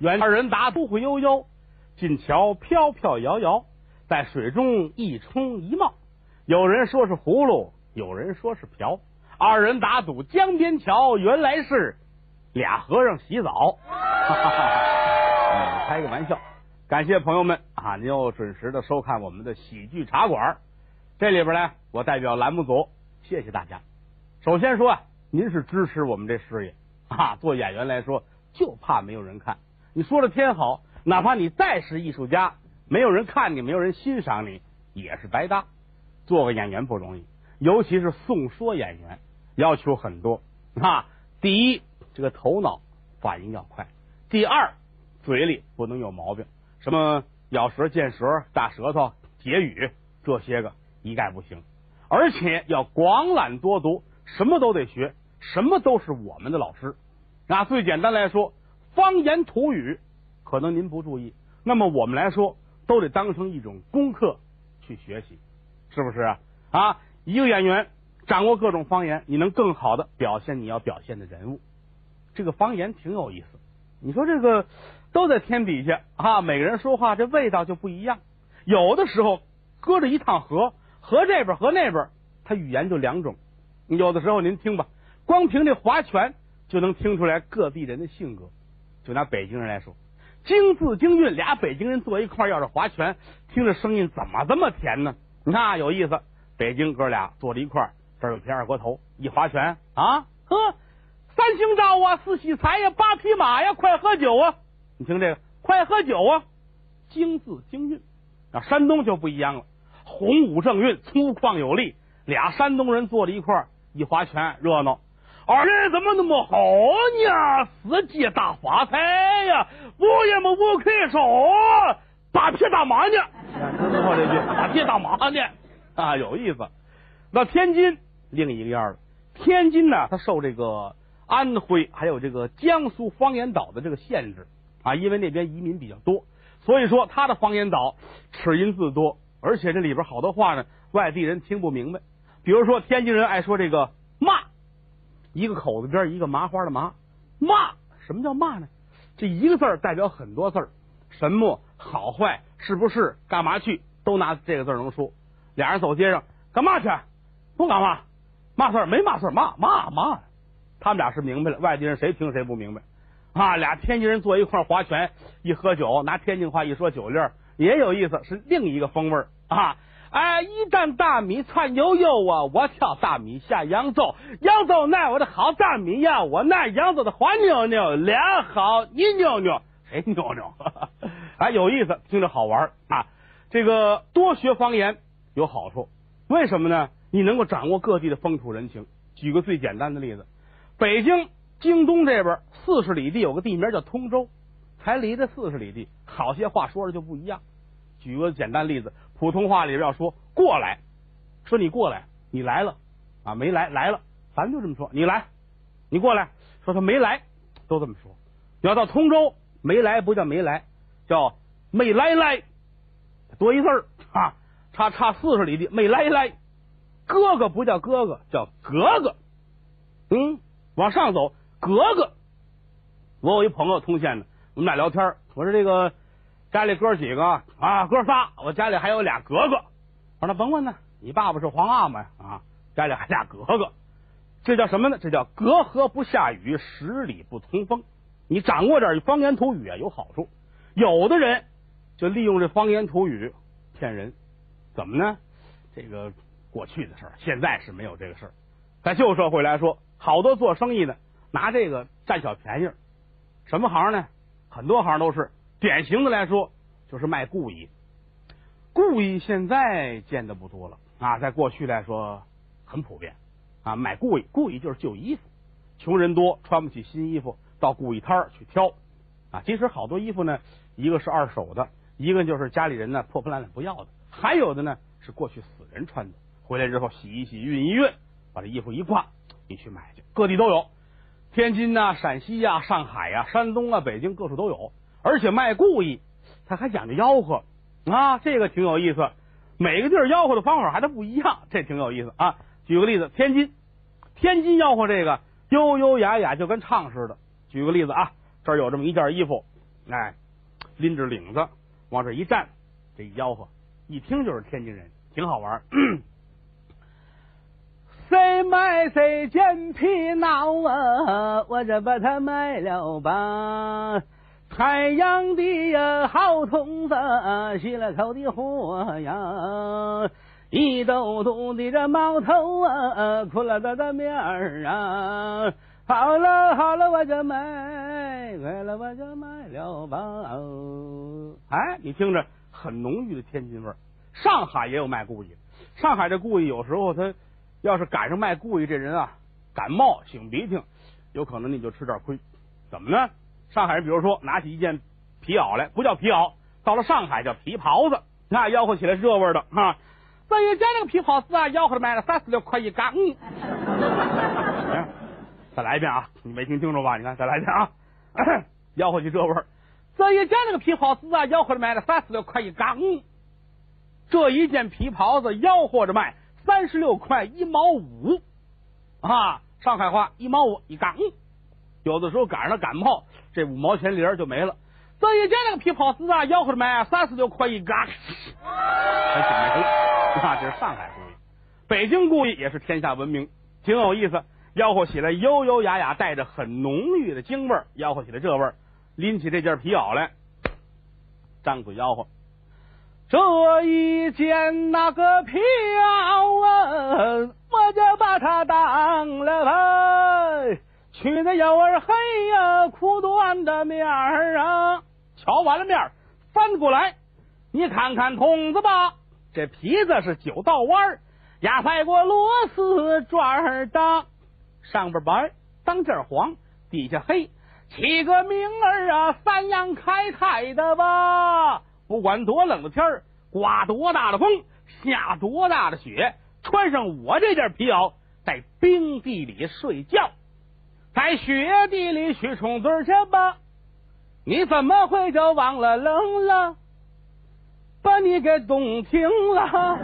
远二人打忽忽悠悠，近桥飘飘摇摇，在水中一冲一冒。有人说是葫芦，有人说是瓢。二人打赌江边桥，原来是俩和尚洗澡。开个玩笑，感谢朋友们啊！您又准时的收看我们的喜剧茶馆。这里边呢，我代表栏目组谢谢大家。首先说啊，您是支持我们这事业啊。做演员来说，就怕没有人看。你说的天好，哪怕你再是艺术家，没有人看你，没有人欣赏你，也是白搭。做个演员不容易，尤其是颂说演员，要求很多啊。第一，这个头脑反应要快；第二，嘴里不能有毛病，什么咬舌、见舌、大舌头、结语这些个一概不行。而且要广览多读，什么都得学，什么都是我们的老师。那最简单来说，方言土语可能您不注意，那么我们来说都得当成一种功课去学习。是不是啊？啊，一个演员掌握各种方言，你能更好的表现你要表现的人物。这个方言挺有意思。你说这个都在天底下啊，每个人说话这味道就不一样。有的时候搁着一趟河，河这边和那边，他语言就两种。有的时候您听吧，光凭这划拳就能听出来各地人的性格。就拿北京人来说，京字京韵，俩北京人坐一块要是划拳，听着声音怎么这么甜呢？你看有意思，北京哥俩坐在一块，这儿有瓶二锅头，一划拳啊，呵，三星照啊，四喜财呀，八匹马呀，快喝酒啊！你听这个，快喝酒啊，京字京韵啊，山东就不一样了，洪武正韵，粗犷有力，俩山东人坐在一块，一划拳热闹。二人怎么那么好呢？四季大发财呀，五爷么五魁首，八匹大马呢？听说这句打屁打麻呢啊，有意思。那天津另一个样了。天津呢，它受这个安徽还有这个江苏方言岛的这个限制啊，因为那边移民比较多，所以说它的方言岛齿音字多，而且这里边好多话呢，外地人听不明白。比如说天津人爱说这个骂，一个口子边一个麻花的麻骂，什么叫骂呢？这一个字代表很多字什么好坏。是不是干嘛去？都拿这个字能说。俩人走街上干嘛去？不干嘛？嘛事儿？没嘛事儿？嘛嘛嘛？他们俩是明白了，外地人谁听谁不明白啊？俩天津人坐一块划拳，一喝酒，拿天津话一说酒令也有意思，是另一个风味啊！哎，一担大米窜悠悠啊，我挑大米下扬州，扬州那我的好大米呀，我那扬州的花妞妞，俩好你妞妞，谁妞妞？哎，有意思，听着好玩啊！这个多学方言有好处，为什么呢？你能够掌握各地的风土人情。举个最简单的例子，北京京东这边四十里地有个地名叫通州，才离这四十里地，好些话说的就不一样。举个简单例子，普通话里边要说过来，说你过来，你来了啊，没来来了，咱就这么说，你来，你过来，说他没来，都这么说。要到通州，没来不叫没来。叫没来来，多一字儿啊，差差四十里地没来来，哥哥不叫哥哥，叫格格。嗯，往上走，格格。我有一朋友通县的，我们俩聊天，我说这个家里哥几个啊，哥仨，我家里还有俩格格。我说那甭问呢，你爸爸是皇阿玛呀啊，家里还俩格格，这叫什么呢？这叫隔河不下雨，十里不通风。你掌握点方言土语啊，有好处。有的人就利用这方言土语骗人，怎么呢？这个过去的事儿，现在是没有这个事儿。在旧社会来说，好多做生意的拿这个占小便宜。什么行呢？很多行都是典型的来说，就是卖故意。故意现在见的不多了啊，在过去来说很普遍啊，买故意，故意就是旧衣服，穷人多穿不起新衣服，到故意摊儿去挑。啊，其实好多衣服呢，一个是二手的，一个就是家里人呢破破烂烂不要的，还有的呢是过去死人穿的，回来之后洗一洗、熨一熨，把这衣服一挂，你去买去，各地都有，天津呐、陕西呀、上海呀、山东啊、北京各处都有，而且卖故意，他还讲究吆喝啊，这个挺有意思，每个地儿吆喝的方法还都不一样，这挺有意思啊。举个例子，天津，天津吆喝这个优优雅雅，就跟唱似的。举个例子啊。这儿有这么一件衣服，哎，拎着领子往这一站，这一吆喝，一听就是天津人，挺好玩。谁买谁贱皮袄啊？我这把它卖了吧。太阳的呀好筒子，洗了口的火呀。一兜兜的这毛头啊，哭了的的面儿啊。好了好了，我就买，买了我就卖了吧。哎，你听着，很浓郁的天津味儿。上海也有卖故意，上海这故意有时候他。要是赶上卖故意这人啊，感冒擤鼻涕，有可能你就吃点亏。怎么呢？上海人比如说拿起一件皮袄来，不叫皮袄，到了上海叫皮袍子，那吆喝起来是这味的哈。这一件那个皮袍子啊，吆喝着卖了三十六块一缸。再来一遍啊！你没听清楚吧？你看，再来一遍啊！吆喝起这味儿，这一件那个皮袍子啊，吆喝着卖了三十六块一缸。这一件皮袍子吆喝着卖。三十六块一毛五啊！上海话一毛五一缸，有的时候赶上了感冒，这五毛钱零就没了。这一件那个皮袍子啊，吆喝着卖三十六块一嘎，还挺没劲啊！这是上海故意，北京故意也是天下闻名，挺有意思。吆喝起来优优雅雅，带着很浓郁的京味儿，吆喝起来这味儿，拎起这件皮袄来，张嘴吆喝。这一件那个皮袄啊，我就把它当了吧。去的有儿黑呀，苦短的面儿啊。瞧完了面儿翻过来，你看看筒子吧。这皮子是九道弯儿，压塞过螺丝转儿的，上边白，当间黄，底下黑，起个名儿啊，三阳开泰的吧。不管多冷的天儿，刮多大的风，下多大的雪，穿上我这件皮袄，在冰地里睡觉，在雪地里去冲嘴去吧。你怎么会就忘了冷了？把你给冻停了。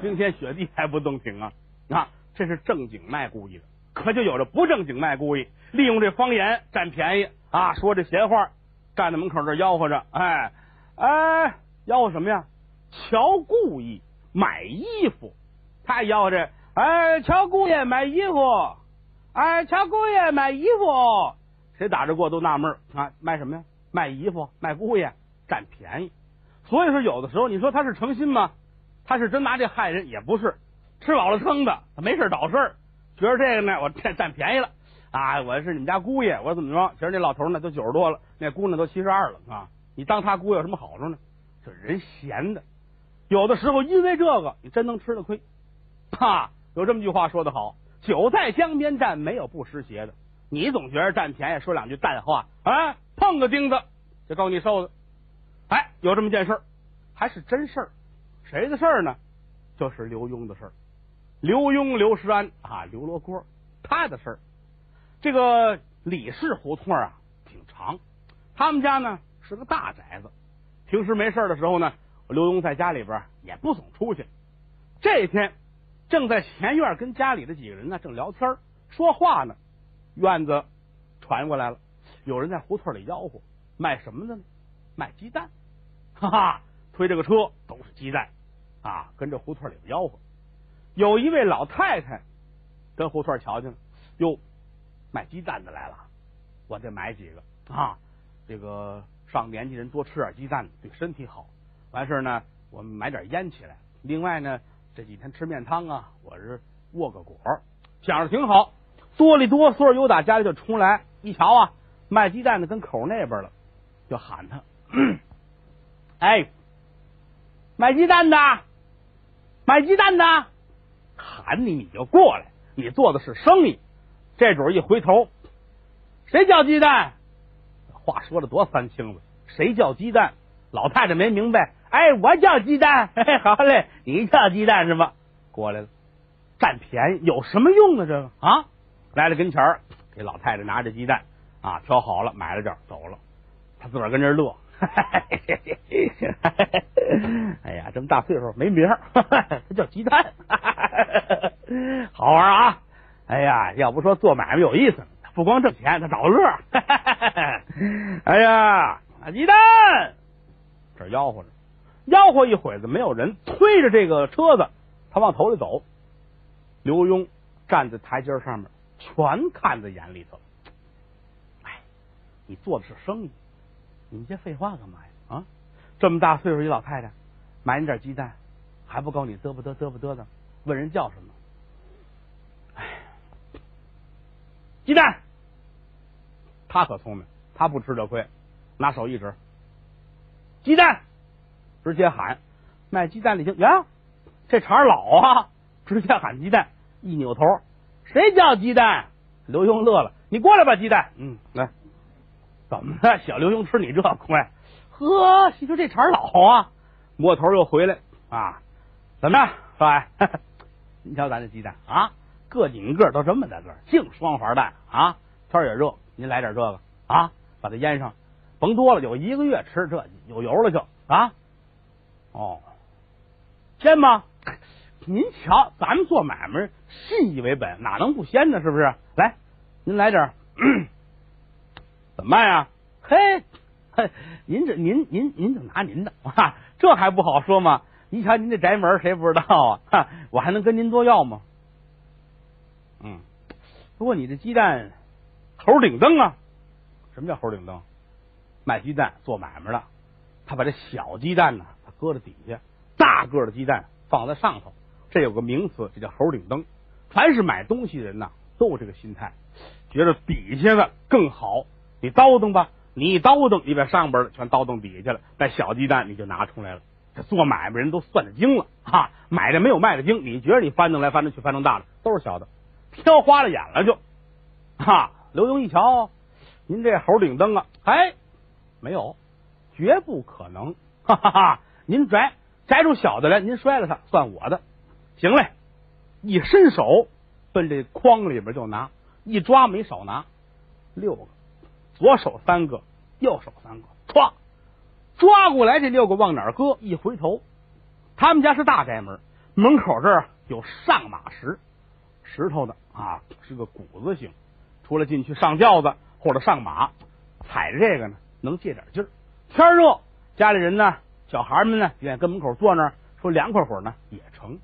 冰天雪地还不冻停啊？啊，这是正经卖故意的，可就有着不正经卖故意，利用这方言占便宜啊，说这闲话。站在门口这吆喝着，哎哎，吆喝什么呀？瞧故意买衣服，他吆喝着，哎，瞧故意买衣服，哎，瞧姑爷买衣服，谁打着过都纳闷啊，卖什么呀？卖衣服，卖姑爷占便宜。所以说，有的时候你说他是诚心吗？他是真拿这害人也不是，吃饱了撑的，他没事找事儿，觉得这个呢，我占占便宜了。啊，我是你们家姑爷，我怎么着？其实那老头呢都九十多了，那姑娘都七十二了啊！你当他姑爷有什么好处呢？这人闲的，有的时候因为这个，你真能吃了亏。哈，有这么句话说的好：“酒在江边站，没有不湿鞋的。”你总觉得占便宜，说两句淡话啊，碰个钉子就够你受的。哎，有这么件事，还是真事儿。谁的事儿呢？就是刘墉的事儿。刘墉刘世安啊，刘罗锅他的事儿。这个李氏胡同啊挺长，他们家呢是个大宅子。平时没事的时候呢，刘墉在家里边也不总出去。这天正在前院跟家里的几个人呢正聊天说话呢，院子传过来了，有人在胡同里吆喝，卖什么的呢？卖鸡蛋，哈哈，推着个车都是鸡蛋啊，跟着胡同里边吆喝。有一位老太太跟胡同瞧见了，哟。卖鸡蛋的来了，我得买几个啊！这个上年纪人多吃点鸡蛋对身体好。完事呢，我们买点烟起来。另外呢，这几天吃面汤啊，我是握个果，想着挺好。哆里哆嗦又打家里就出来，一瞧啊，卖鸡蛋的跟口那边了，就喊他：“哎，卖鸡蛋的，卖鸡蛋的，喊你你就过来，你做的是生意。”这主一回头，谁叫鸡蛋？话说的多三清子，谁叫鸡蛋？老太太没明白。哎，我叫鸡蛋。好嘞，你叫鸡蛋是吧？过来了，占便宜有什么用啊？这个啊，来了跟前儿，给老太太拿着鸡蛋啊，挑好了，买了点走了。他自个儿跟这乐。哎呀，这么大岁数没名儿，他叫鸡蛋，好玩啊！哎呀，要不说做买卖有意思，不光挣钱，他找乐。哎呀，鸡蛋，这吆喝着，吆喝一会子没有人，推着这个车子，他往头里走。刘墉站在台阶上面，全看在眼里头。哎，你做的是生意，你这废话干嘛呀？啊，这么大岁数一老太太，买你点鸡蛋，还不够你嘚不嘚嘚不嘚的？问人叫什么？哎，鸡蛋。他可聪明，他不吃这亏，拿手一指，鸡蛋，直接喊卖鸡蛋的听呀，这茬老啊，直接喊鸡蛋，一扭头，谁叫鸡蛋？刘墉乐了，你过来吧，鸡蛋，嗯，来，怎么了？小刘墉吃你这亏？呵，你说这茬老啊，摸头又回来啊？怎么着，少爷？你瞧咱这鸡蛋啊，个顶个都这么大个，净双黄蛋啊，天也热。您来点这个啊，把它腌上，甭多了，有一个月吃这有油了就啊。哦，鲜吗？您瞧，咱们做买卖信义为本，哪能不鲜呢？是不是？来，您来点，怎么卖啊？嘿，嘿，您这您您您就拿您的，这还不好说吗？你瞧您这宅门，谁不知道啊？哈我还能跟您多要吗？嗯，不过你这鸡蛋。猴顶灯啊！什么叫猴顶灯？卖鸡蛋做买卖的，他把这小鸡蛋呢，搁在底下，大个的鸡蛋放在上头。这有个名词，这叫猴顶灯。凡是买东西的人呢，都有这个心态，觉得底下的更好。你叨腾吧，你一叨腾，你把上边的全叨腾底下去了，那小鸡蛋你就拿出来了。这做买卖人都算得精了哈，买的没有卖的精。你觉得你翻腾来翻腾去，翻腾大的都是小的，挑花了眼了就哈。刘墉一瞧，您这猴顶灯啊，哎，没有，绝不可能，哈哈哈！您摘摘出小的来，您摔了它，算我的。行嘞，一伸手奔这筐里边就拿，一抓没少拿六个，左手三个，右手三个，歘，抓过来这六个往哪搁？一回头，他们家是大宅门，门口这儿有上马石，石头的啊，是个谷子形。除了进去上轿子或者上马，踩着这个呢，能借点劲儿。天热，家里人呢，小孩们呢，愿意跟门口坐那儿，说凉快会儿呢也成。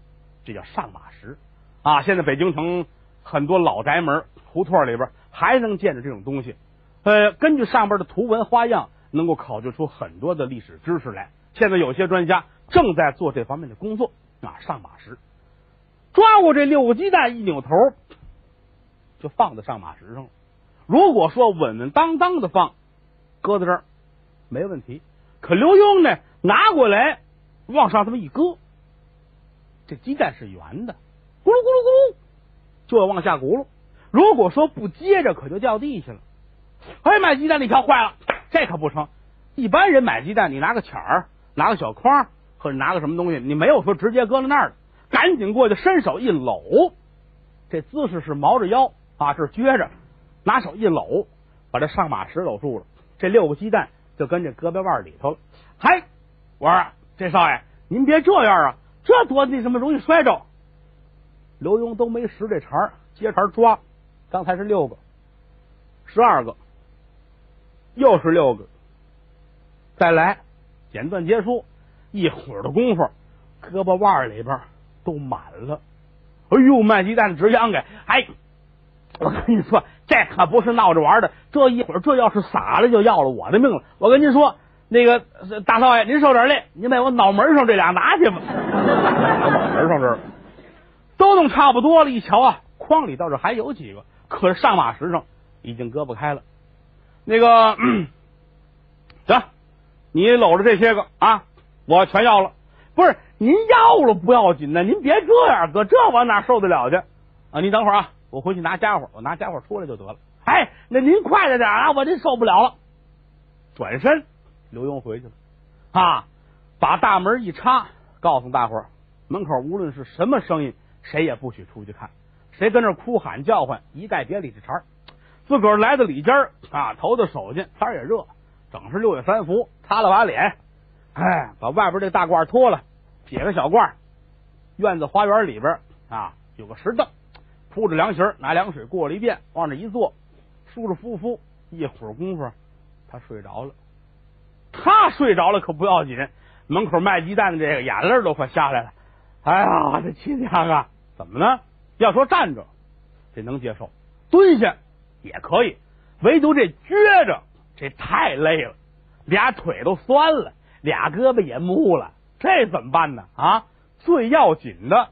这叫上马石啊！现在北京城很多老宅门胡同里边还能见着这种东西。呃，根据上边的图文花样，能够考究出很多的历史知识来。现在有些专家正在做这方面的工作啊。上马石，抓过这六个鸡蛋，一扭头。就放在上马石上了。如果说稳稳当当的放，搁在这儿没问题。可刘墉呢，拿过来往上这么一搁，这鸡蛋是圆的，咕噜咕噜咕噜就要往下轱辘。如果说不接着，可就掉地下了。哎，买鸡蛋那条坏了，这可不成。一般人买鸡蛋，你拿个钱儿，拿个小筐，或者拿个什么东西，你没有说直接搁在那儿的，赶紧过去伸手一搂，这姿势是毛着腰。啊，这撅着，拿手一搂，把这上马石搂住了。这六个鸡蛋就跟这胳膊腕里头了。嗨，我说这少爷，您别这样啊，这多那什么容易摔着。刘墉都没识这茬接茬抓。刚才是六个，十二个，又是六个，再来，简短结束。一会儿的功夫，胳膊腕里边都满了。哎呦，卖鸡蛋的直秧给，哎。我跟你说，这可不是闹着玩的。这一会儿，这要是洒了，就要了我的命了。我跟您说，那个大少爷，您受点累，您把我脑门上这俩拿去吧。脑门上这儿都弄差不多了，一瞧啊，筐里倒是还有几个，可是上马石上已经割不开了。那个，行，你搂着这些个啊，我全要了。不是您要了不要紧呢，您别这样，哥这我哪受得了去啊？你等会儿啊。我回去拿家伙，我拿家伙出来就得了。哎，那您快着点啊，我这受不了了。转身，刘墉回去了啊，把大门一插，告诉大伙儿，门口无论是什么声音，谁也不许出去看。谁跟那哭喊叫唤，一概别理这茬自个儿来到里间啊，头的手去，天也热，整是六月三伏，擦了把脸，哎，把外边这大褂脱了，解个小褂。院子花园里边啊，有个石凳。铺着凉席拿凉水过了一遍，往那一坐，舒舒服服，一会儿功夫，他睡着了。他睡着了可不要紧，门口卖鸡蛋的这个眼泪都快下来了。哎呀，这亲娘啊！怎么呢？要说站着，这能接受；蹲下也可以，唯独这撅着，这太累了，俩腿都酸了，俩胳膊也木了，这怎么办呢？啊！最要紧的，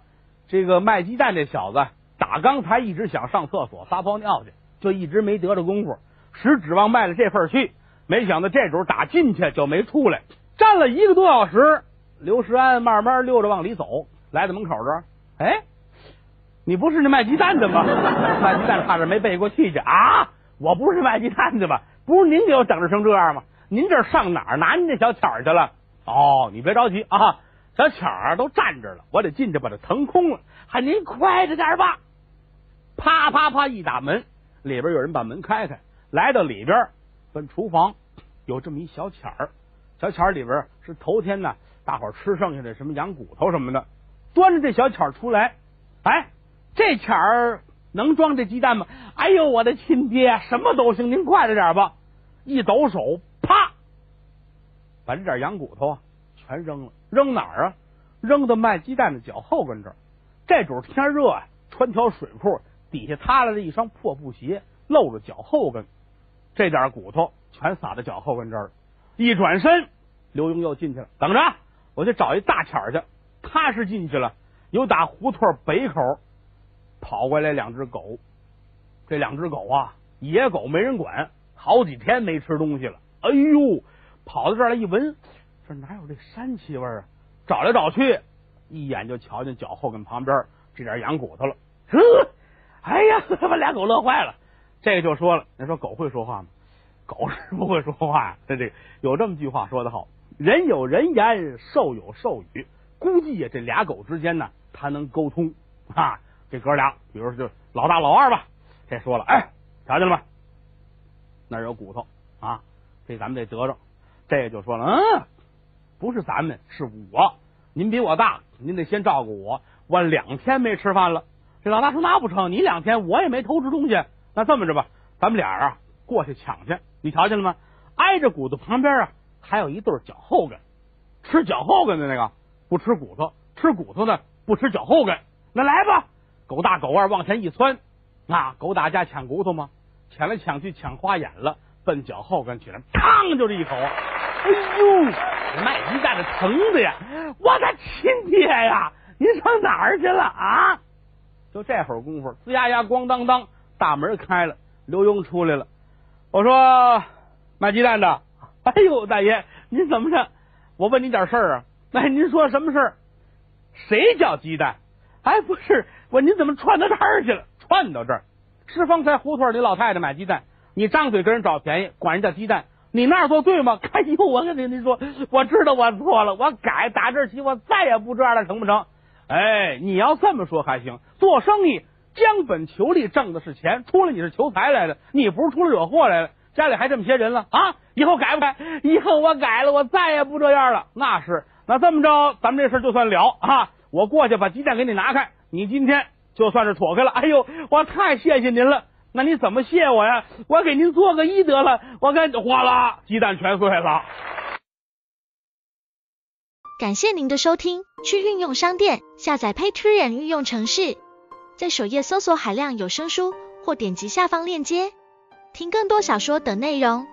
这个卖鸡蛋这小子打刚才一直想上厕所撒泡尿去，就一直没得着功夫，实指望卖了这份去。没想到这主打进去就没出来，站了一个多小时。刘石安慢慢溜着往里走，来到门口这儿，哎，你不是那卖鸡蛋的吗？卖鸡蛋差点没背过气去啊！我不是卖鸡蛋的吧？不是您给我整治成这样吗？您这上哪儿拿您那小巧去了？哦，你别着急啊，小巧都站着了，我得进去把它腾空了。还您快着点吧！啪啪啪一打门，里边有人把门开开，来到里边，奔厨房。有这么一小钱儿，小钱儿里边是头天呢，大伙吃剩下的什么羊骨头什么的，端着这小钱儿出来，哎，这钱儿能装这鸡蛋吗？哎呦，我的亲爹，什么都行，您快着点吧！一抖手，啪，把这点羊骨头啊全扔了，扔哪儿啊？扔到卖鸡蛋的脚后跟这儿。这主天热啊，穿条水裤，底下塌了一双破布鞋，露着脚后跟，这点骨头。全撒在脚后跟这儿，一转身，刘墉又进去了。等着，我去找一大钱去。他是进去了，有打胡同北口跑过来两只狗。这两只狗啊，野狗没人管，好几天没吃东西了。哎呦，跑到这儿来一闻，这哪有这膻气味啊？找来找去，一眼就瞧见脚后跟旁边这点羊骨头了。呵，哎呀，把俩狗乐坏了。这个就说了，你说狗会说话吗？狗是不会说话呀，这这有这么句话说的好，人有人言，兽有兽语，估计呀这俩狗之间呢，它能沟通啊。这哥俩，比如就老大老二吧，这说了，哎，瞧见了吗？那有骨头啊，这咱们得得着。这个就说了，嗯，不是咱们，是我。您比我大，您得先照顾我。我两天没吃饭了。这老大说那不成，你两天我也没偷吃东西。那这么着吧，咱们俩啊过去抢去。你瞧见了吗？挨着骨头旁边啊，还有一对脚后跟。吃脚后跟的那个不吃骨头，吃骨头的不吃脚后跟。那来吧，狗大狗二往前一窜，啊，狗打架抢骨头吗？抢来抢去抢花眼了，奔脚后跟去了，嘡就这一口。哎呦，卖鸡蛋的疼的呀！我的亲爹呀，您上哪儿去了啊？就这会儿功夫，吱呀呀，咣当当，大门开了，刘墉出来了。我说卖鸡蛋的，哎呦，大爷，您怎么着？我问您点事儿啊。哎您说什么事儿？谁叫鸡蛋？哎，不是，我您怎么串到这儿去了？串到这儿，是方才胡同里老太太买鸡蛋，你张嘴跟人找便宜，管人叫鸡蛋，你那儿做对吗？哎呦，我跟您您说，我知道我错了，我改，打这起我再也不这样了，成不成？哎，你要这么说还行，做生意。将本求利，挣的是钱。出来你是求财来的，你不是出来惹祸来了。家里还这么些人了啊！以后改不改？以后我改了，我再也不这样了。那是，那这么着，咱们这事就算了啊！我过去把鸡蛋给你拿开，你今天就算是妥开了。哎呦，我太谢谢您了。那你怎么谢我呀？我给您做个揖得了。我跟哗啦，鸡蛋全碎了。感谢您的收听，去运用商店下载 Patreon 运用城市。在首页搜索海量有声书，或点击下方链接听更多小说等内容。